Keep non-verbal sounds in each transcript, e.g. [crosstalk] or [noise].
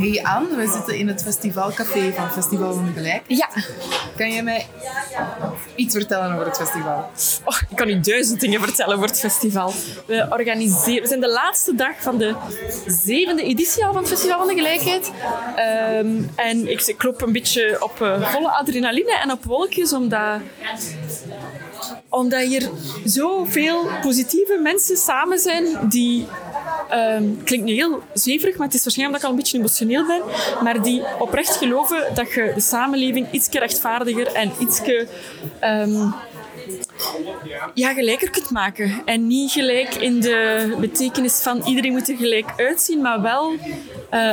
Hey Anne, we zitten in het festivalcafé van Festival van de Gelijk. Ja. Kan je mij iets vertellen over het festival? Oh, ik kan u duizend dingen vertellen over het festival. We, organiseren, we zijn de laatste dag van de zevende editie al van het Festival van de Gelijkheid. Ehm, en ik, ik loop een beetje op eh, volle adrenaline en op wolkjes, omdat omdat hier zoveel positieve mensen samen zijn die ehm, klinkt nu heel zweverig, maar het is waarschijnlijk omdat ik al een beetje emotioneel ben, maar die oprecht geloven dat je de samenleving iets rechtvaardiger en iets ja, gelijker kunt maken. En niet gelijk in de betekenis van iedereen moet er gelijk uitzien, maar wel uh,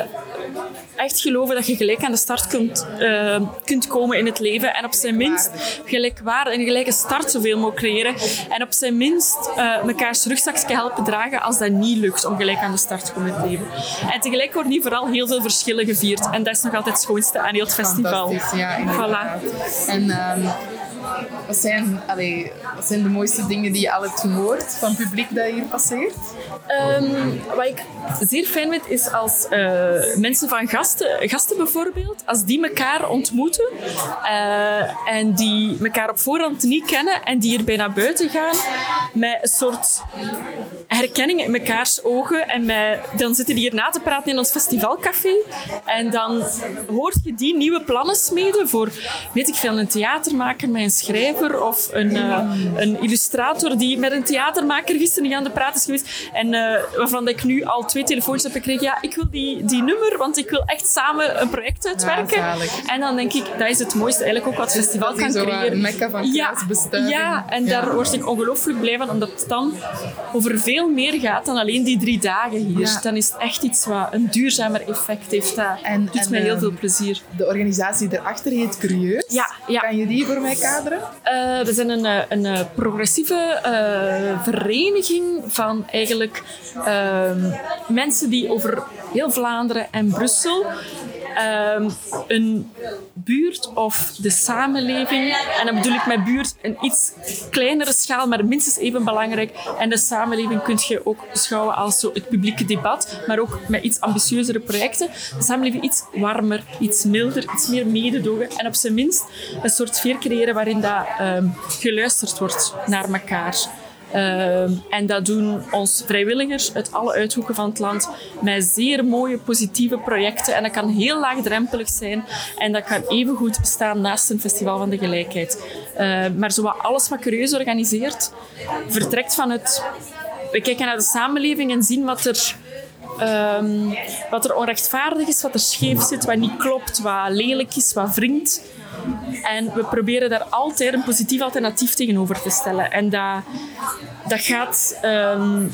echt geloven dat je gelijk aan de start kunt, uh, kunt komen in het leven. En op zijn minst gelijkwaardig en gelijke start zoveel mogelijk creëren. En op zijn minst uh, mekaars rugzakje helpen dragen als dat niet lukt om gelijk aan de start te komen in het leven. En tegelijk worden hier vooral heel veel verschillen gevierd. En dat is nog altijd het schoonste aan heel het festival. Ja, voilà. En um, wat zijn, wat zijn de mooiste dingen die je al gehoord van het publiek dat hier passeert? Um, wat ik zeer fijn vind, is als uh, mensen van gasten, gasten bijvoorbeeld, als die elkaar ontmoeten uh, en die elkaar op voorhand niet kennen en die hierbij naar buiten gaan met een soort herkenning in mekaars ogen. En met, dan zitten die hier na te praten in ons festivalcafé. En dan hoort je die nieuwe plannen smeden voor, weet ik veel, een theatermaker met een schrijver of een, uh, een illustrator die met een theatermaker gisteren aan de praat is geweest. En uh, waarvan ik nu al twee telefoons heb gekregen. Ja, ik wil die, die nummer, want ik wil echt samen een project uitwerken. Ja, en dan denk ik, dat is het mooiste eigenlijk ook wat het festival kan creëren. Een mekka van ja, ja, en daar word ik ongelooflijk blij van, omdat dan over veel meer gaat dan alleen die drie dagen hier. Ja. Dan is het echt iets wat een duurzamer effect heeft. Dat en, doet en, mij heel veel plezier. De organisatie erachter heet Curieus. Ja, ja. Kan je die voor mij kaderen? Uh, we zijn een, een progressieve uh, vereniging van eigenlijk uh, mensen die over heel Vlaanderen en Brussel um, een buurt of de samenleving, en dan bedoel ik met buurt een iets kleinere schaal, maar minstens even belangrijk. En de samenleving kun je ook beschouwen als zo het publieke debat, maar ook met iets ambitieuzere projecten. De samenleving iets warmer, iets milder, iets meer mededogen en op zijn minst een soort sfeer creëren waarin dat, um, geluisterd wordt naar elkaar. Uh, en dat doen ons vrijwilligers uit alle uithoeken van het land met zeer mooie, positieve projecten. En dat kan heel laagdrempelig zijn en dat kan even goed bestaan naast een festival van de gelijkheid. Uh, maar zowat alles wat Curieus organiseert, vertrekt van het... We kijken naar de samenleving en zien wat er... Um, wat er onrechtvaardig is, wat er scheef zit, wat niet klopt, wat lelijk is, wat wringt. En we proberen daar altijd een positief alternatief tegenover te stellen. En dat, dat gaat... Um,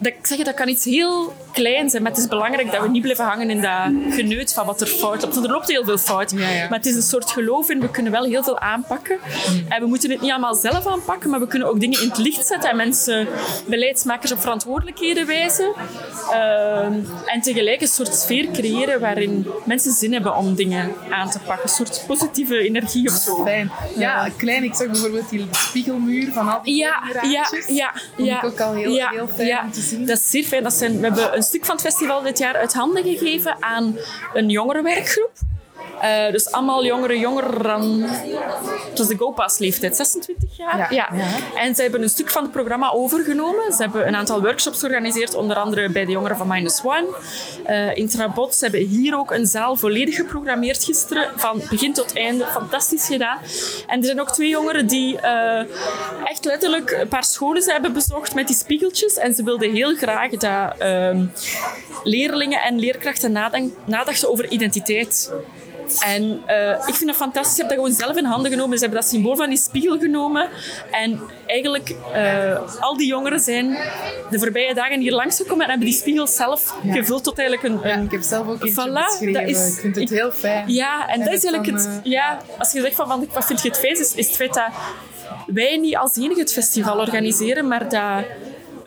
dat, ik zeg, dat kan iets heel klein zijn, maar het is belangrijk dat we niet blijven hangen in dat geneut van wat er fout loopt. Want er loopt heel veel fout. Ja, ja. Maar het is een soort geloof in, we kunnen wel heel veel aanpakken. Mm. En we moeten het niet allemaal zelf aanpakken, maar we kunnen ook dingen in het licht zetten en mensen, beleidsmakers, op verantwoordelijkheden wijzen. Uh, en tegelijk een soort sfeer creëren waarin mensen zin hebben om dingen aan te pakken. Een soort positieve energie of zo. Fijn. Ja, klein. Ik zag bijvoorbeeld die spiegelmuur van al die ja, ja, ja, ja, ik ook al heel, heel fijn ja. om te zien. Dat is zeer fijn. Zijn, we hebben een stuk van het festival dit jaar uit handen gegeven aan een jongerenwerkgroep. Uh, dus allemaal jongeren, jonger dan... Het was de GoPass leeftijd, 26 jaar. Ja. En ze hebben een stuk van het programma overgenomen. Ze hebben een aantal workshops georganiseerd, onder andere bij de jongeren van Minus One. Uh, in Trabot. Ze hebben hier ook een zaal volledig geprogrammeerd gisteren, van begin tot einde. Fantastisch gedaan. En er zijn ook twee jongeren die uh, echt letterlijk een paar scholen hebben bezocht met die spiegeltjes. En ze wilden heel graag dat leerlingen en leerkrachten nadachten over identiteit. En uh, ik vind het fantastisch. Ze hebben dat gewoon zelf in handen genomen. Ze hebben dat symbool van die spiegel genomen. En eigenlijk, uh, al die jongeren zijn de voorbije dagen hier langsgekomen en hebben die spiegel zelf ja. gevuld tot eigenlijk een... een ja, ik heb zelf ook eentje voilà. Is, ik vind het ik, heel fijn. Ja, en, en dat is eigenlijk het... Uh, ja, als je zegt van, van wat vind je het fijn, is, is het feit dat wij niet als enige het festival organiseren, maar dat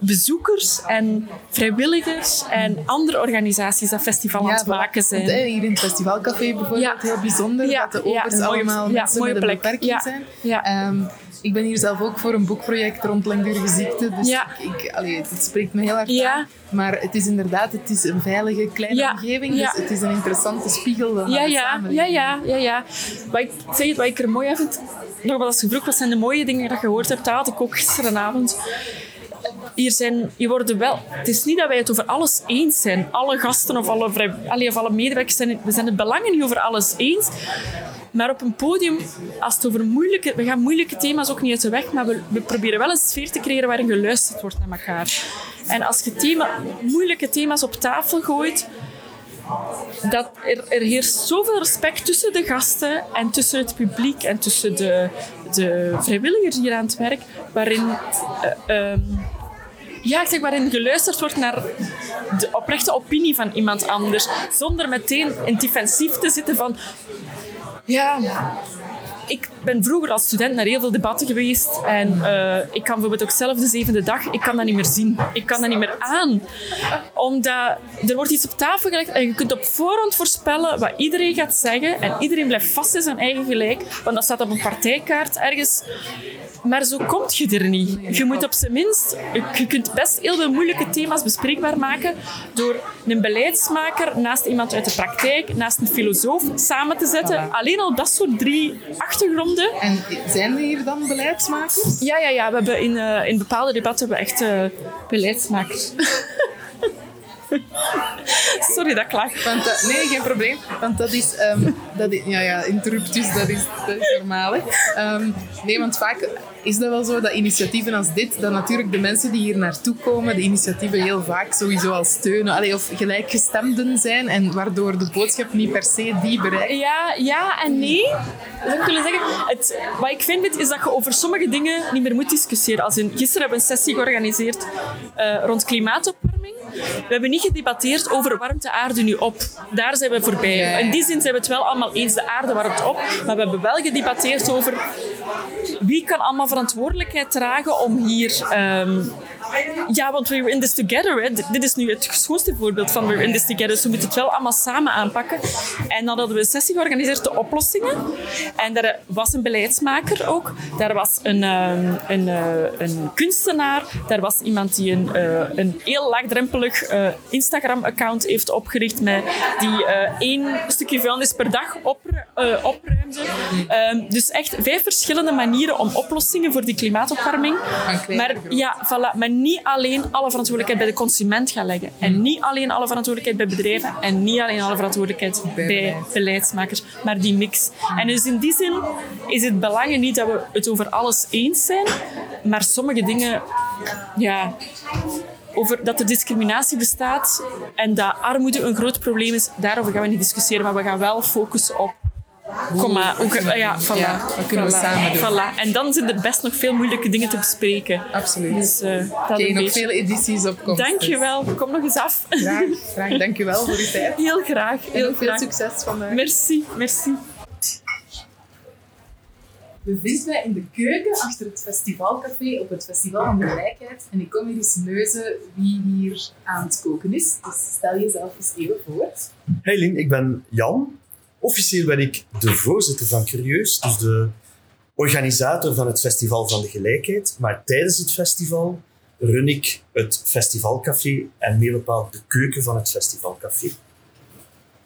bezoekers en vrijwilligers en andere organisaties dat festival aan het maken zijn. Want, hier in het festivalcafé bijvoorbeeld, heel bijzonder Ja, dat de overs allemaal mensen mooie met een beperking zijn. Ja. Ehm, ik ben hier zelf ook voor een boekproject rond langdurige ziekte, dus Ja. ik, ik, allee, het spreekt me heel hard Ja. aan. Maar het is inderdaad het is een veilige kleine Ja. omgeving, Ja. dus het is een interessante spiegel van Ja, ja, ja, ja, ja, ja. Wat ik, zeg het, wat ik er mooi aan vind, nogmaals als je vroeg, wat zijn de mooie dingen dat je gehoord hebt, dat had ik ook gisteravond. Hier zijn, worden wel, het is niet dat wij het over alles eens zijn. Alle gasten of alle, of alle medewerkers zijn, we zijn het belangen niet over alles eens. Maar op een podium, als het over moeilijke... We gaan moeilijke thema's ook niet uit de weg, maar we, we proberen wel een sfeer te creëren waarin geluisterd wordt naar elkaar. En als je thema, moeilijke thema's op tafel gooit, dat er, er heerst zoveel respect tussen de gasten en tussen het publiek en tussen de, de vrijwilligers hier aan het werk, waarin, eh, ehm, ja, ik zeg, waarin geluisterd wordt naar de oprechte opinie van iemand anders, zonder meteen in defensief te zitten van ja, ik ben vroeger als student naar heel veel debatten geweest. En eh, ik kan bijvoorbeeld ook zelf de zevende dag, ik kan dat niet meer zien. Ik kan dat niet meer aan. Omdat er wordt iets op tafel gelegd en je kunt op voorhand voorspellen wat iedereen gaat zeggen. En iedereen blijft vast in zijn eigen gelijk. Want dat staat op een partijkaart ergens. Maar zo kom je er niet. Je moet op zijn minst... Je kunt best heel veel moeilijke thema's bespreekbaar maken door een beleidsmaker naast iemand uit de praktijk, naast een filosoof samen te zetten. Alleen al dat soort drie achtergronden. En zijn er hier dan beleidsmakers? Ja, ja, ja. We hebben in, eh, in bepaalde debatten hebben we echt eh, beleidsmakers. [laughs] Sorry dat ik lach. Want dat- nee, geen probleem. Want dat is... ehm, dat is ja, ja, interruptus, dat is, dat is normaal. Nee, want vaak is dat wel zo, dat initiatieven als dit, dat natuurlijk de mensen die hier naartoe komen, de initiatieven heel vaak sowieso al steunen. Allee, of gelijkgestemden zijn, en waardoor de boodschap niet per se die bereikt. Ja, ja en nee. Zou ik willen zeggen. Het, wat ik vind is dat je over sommige dingen niet meer moet discussiëren. Als in, gisteren hebben we een sessie georganiseerd eh, rond klimaatopwarming. We hebben niet gedebatteerd over warmt de aarde nu op. Daar zijn we voorbij. In die zin zijn we het wel allemaal eens, de aarde warmt op. Maar we hebben wel gedebatteerd over wie kan allemaal verantwoordelijkheid dragen om hier... ehm, ja, want we're in this together. Hè. Dit- is nu het schoonste voorbeeld van we're in this together. Dus we moeten het wel allemaal samen aanpakken. En dan hadden we een sessie georganiseerd, de oplossingen. En daar was een beleidsmaker ook. Daar was een, ehm, een, eh, een kunstenaar. Daar was iemand die een, eh, een heel laagdrempelig eh, Instagram-account heeft opgericht. Met, die één stukje vuilnis per dag eh, opruimde. Ehm, dus echt vijf verschillende manieren om oplossingen voor die klimaatopwarming. Maar ja, voilà. Maar niet alleen alle verantwoordelijkheid bij de consument gaan leggen. En niet alleen alle verantwoordelijkheid bij bedrijven. En niet alleen alle verantwoordelijkheid Bij bij, beleid. beleidsmakers. Maar die mix. En dus in die zin is het belangrijk niet dat we het over alles eens zijn. Maar sommige dingen... Ja, over dat er discriminatie bestaat en dat armoede een groot probleem is, daarover gaan we niet discussiëren, maar we gaan wel focussen op. Kom maar, ge- ja, voilà, Ja, wat kunnen we voilà, samen doen? Voilà. En dan zijn er best nog veel moeilijke dingen te bespreken. Absoluut. Dus eh, dat Oké, nog beetje. veel edities op komst. Dank je wel. Kom nog eens af. Graag, graag. Dank je wel voor uw tijd. Heel graag. En Heel ook veel succes vandaag. Merci, merci. bevind mij in de keuken achter het festivalcafé op het Festival van de Gelijkheid. En ik kom hier eens neuzen wie hier aan het koken is. Dus stel jezelf eens even voor. Hey Lien, ik ben Jan. Officieel ben ik de voorzitter van Curieus, dus de organisator van het Festival van de Gelijkheid. Maar tijdens het festival run ik het festivalcafé en meer bepaald de keuken van het festivalcafé.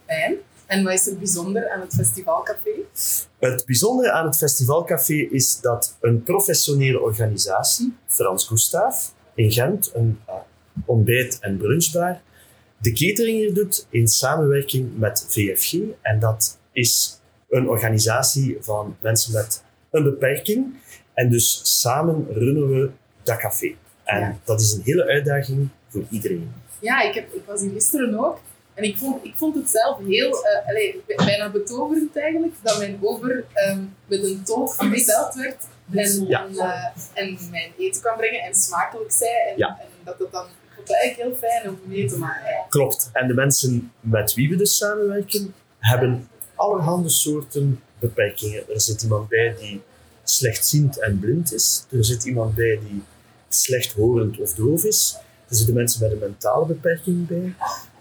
Fijn. En wat is er bijzonder aan het festivalcafé? Het bijzondere aan het festivalcafé is dat een professionele organisatie, Frans Gustave, in Gent, een uh, ontbijt- en brunchbar, de catering hier doet in samenwerking met VFG. En dat is een organisatie van mensen met een beperking. En dus samen runnen we dat café. En Ja. dat is een hele uitdaging voor iedereen. Ja, ik, heb, ik was hier gisteren ook. En ik vond, ik vond het zelf heel, allee, b- bijna betoverend eigenlijk, dat mijn ober ehm, met een tolk vergezeld werd en, Ja. en, eh, en mijn eten kwam brengen en smakelijk zei. En, Ja. en dat het dan, eigenlijk heel fijn om mee te maken. Klopt. En de mensen met wie we dus samenwerken, hebben allerhande soorten beperkingen. Er zit iemand bij die slechtziend en blind is. Er zit iemand bij die slechthorend of doof is. Er zitten mensen met een mentale beperking bij.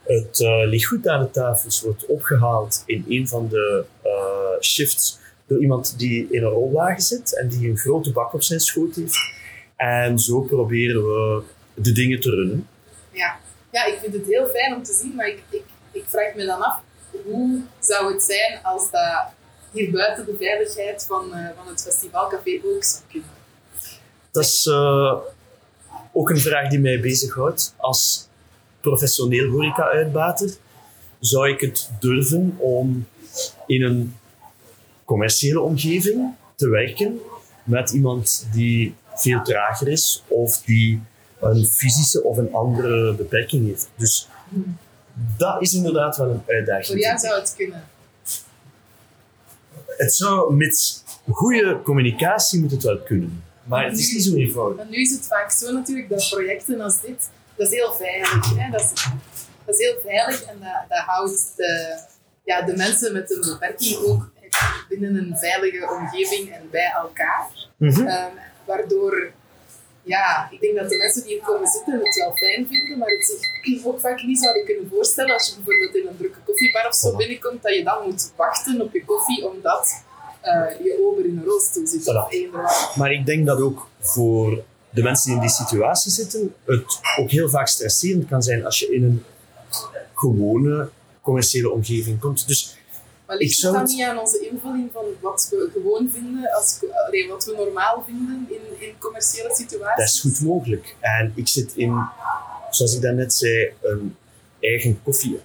Het uh, lichtgoed aan de tafels wordt opgehaald in een van de uh, shifts door iemand die in een rolwagen zit en die een grote bak op zijn schoot heeft. En zo proberen we de dingen te runnen. Ja, ja ik vind het heel fijn om te zien, maar ik, ik, ik vraag me dan af, hoe zou het zijn als dat hier buiten de veiligheid van, uh, van het festivalcafé ook zou kunnen? Dat is uh, ook een vraag die mij bezighoudt. Als professioneel horeca-uitbater zou ik het durven om in een commerciële omgeving te werken met iemand die veel trager is of die een fysische of een andere beperking heeft. Dus dat is inderdaad wel een uitdaging. Voor jou zou het kunnen. Het zou met goede communicatie moet het wel kunnen. Maar het is niet zo eenvoudig. nu is het vaak zo natuurlijk dat projecten als dit, dat is heel veilig. Hè? Dat, is, dat is heel veilig en dat, dat houdt de, ja, de mensen met een beperking ook binnen een veilige omgeving en bij elkaar. Mhm. Um, waardoor, ja, ik denk dat de mensen die hier komen zitten het wel fijn vinden, maar het zich ook vaak niet zouden kunnen voorstellen als je bijvoorbeeld in een drukke koffiebar of zo binnenkomt, dat je dan moet wachten op je koffie omdat uh, je ober in een rolstoel zit. Voilà. Maar ik denk dat ook voor de mensen die in die situatie zitten, het ook heel vaak stresserend kan zijn als je in een gewone commerciële omgeving komt. Dus maar ligt het dan niet aan onze invulling van wat we gewoon vinden, als, allee, wat we normaal vinden in, in commerciële situaties? Dat is goed mogelijk. En ik zit in, zoals ik daarnet zei, een eigen koffie,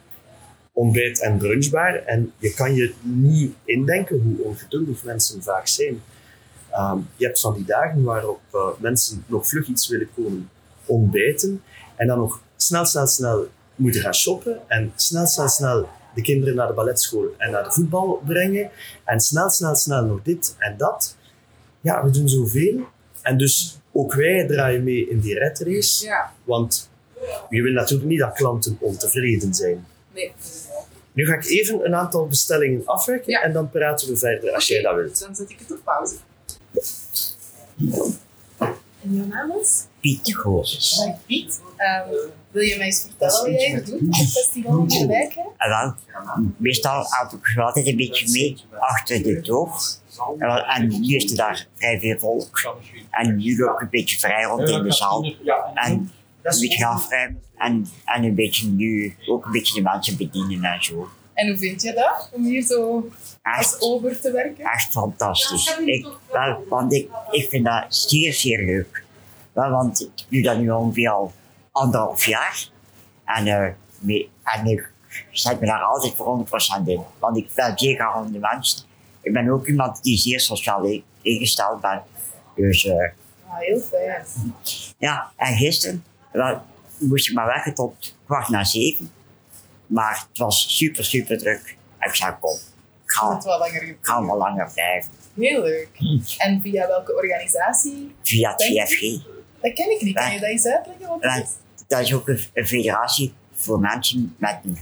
ontbijt en brunchbar. En je kan je niet indenken hoe ongeduldig mensen vaak zijn. Um, je hebt van die dagen waarop uh, mensen nog vlug iets willen komen ontbijten en dan nog snel, snel, snel moeten gaan shoppen en snel, snel, snel de kinderen naar de balletschool en naar de voetbal brengen. En snel, snel, snel nog dit en dat. Ja, we doen zoveel. En dus ook wij draaien mee in die red race. Ja. Want je wil natuurlijk niet dat klanten ontevreden zijn. Nee. Nu ga ik even een aantal bestellingen afwerken Ja. en dan praten we verder als jij dat wilt. Dan zet ik het op pauze. En jouw naam is? Piet. Dag Piet. Ehm, wil je mij eens vertellen wat jij doet op het festival van Gelijkheid? En wel, meestal houd ik altijd een beetje mee achter de toog. En, nu is er daar vrij veel volk. En nu loop ik een beetje vrij rond in de zaal. En een beetje afruimen. En, en een beetje nu ook een beetje de mensen bedienen en zo. En hoe vind je dat, om hier zo als Echt, ober te werken? echt fantastisch. Ik, wel, want ik, ik vind dat zeer, zeer leuk. Want ik doe dat nu ongeveer al anderhalf jaar. En, me- en ik zet me daar altijd voor 100% in. Want ik ben zeer graag de mens. Ik ben ook iemand die zeer sociaal ingesteld ben. Dus eh, heel fijn. ja, en gisteren wel, moest ik maar werken tot kwart na zeven. Maar het was super, super druk. En ik zei, kom, ik ga, het wel langer ik ga wel langer blijven. Heel leuk. En via welke organisatie? Via het VFG. Dat ken ik niet. Kan je dat eens uitleggen? Wat Ja, is? dat is ook een, een federatie voor mensen met een,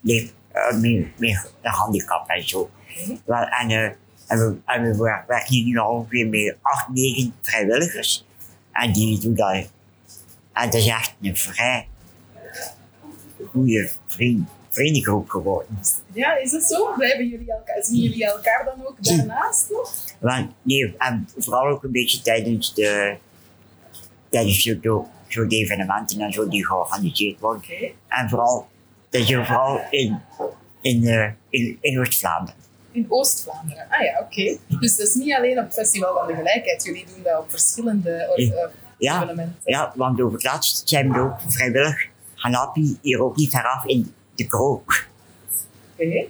leef- eh, meer, meer een handicap en zo. Wel, en, eh, en, we, en we wer- werken hier nu ongeveer met acht, negen vrijwilligers. En die doen dat. En dat is echt een vrij goede vriend, vriendengroep geworden. Ja, is het zo? Blijven jullie elkaar, zien jullie elkaar dan ook daarnaast nog? Want, nee, en vooral ook een beetje tijdens de tijdens zo, zo, zo de evenementen en zo die georganiseerd worden. En vooral, dat je vooral in, in, eh, in, in Oost-Vlaanderen. In Oost-Vlaanderen. Ah ja, oké. Dus dat is niet alleen op het Festival van de Gelijkheid. Jullie doen dat op verschillende or- Ja. Ja, evenementen. ja, want over het laatst zijn we ook vrijwillig helpen hier ook niet veraf in de krook. Oké.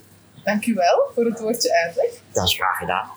Dank u wel voor het woordje uitleg. Dat is graag gedaan.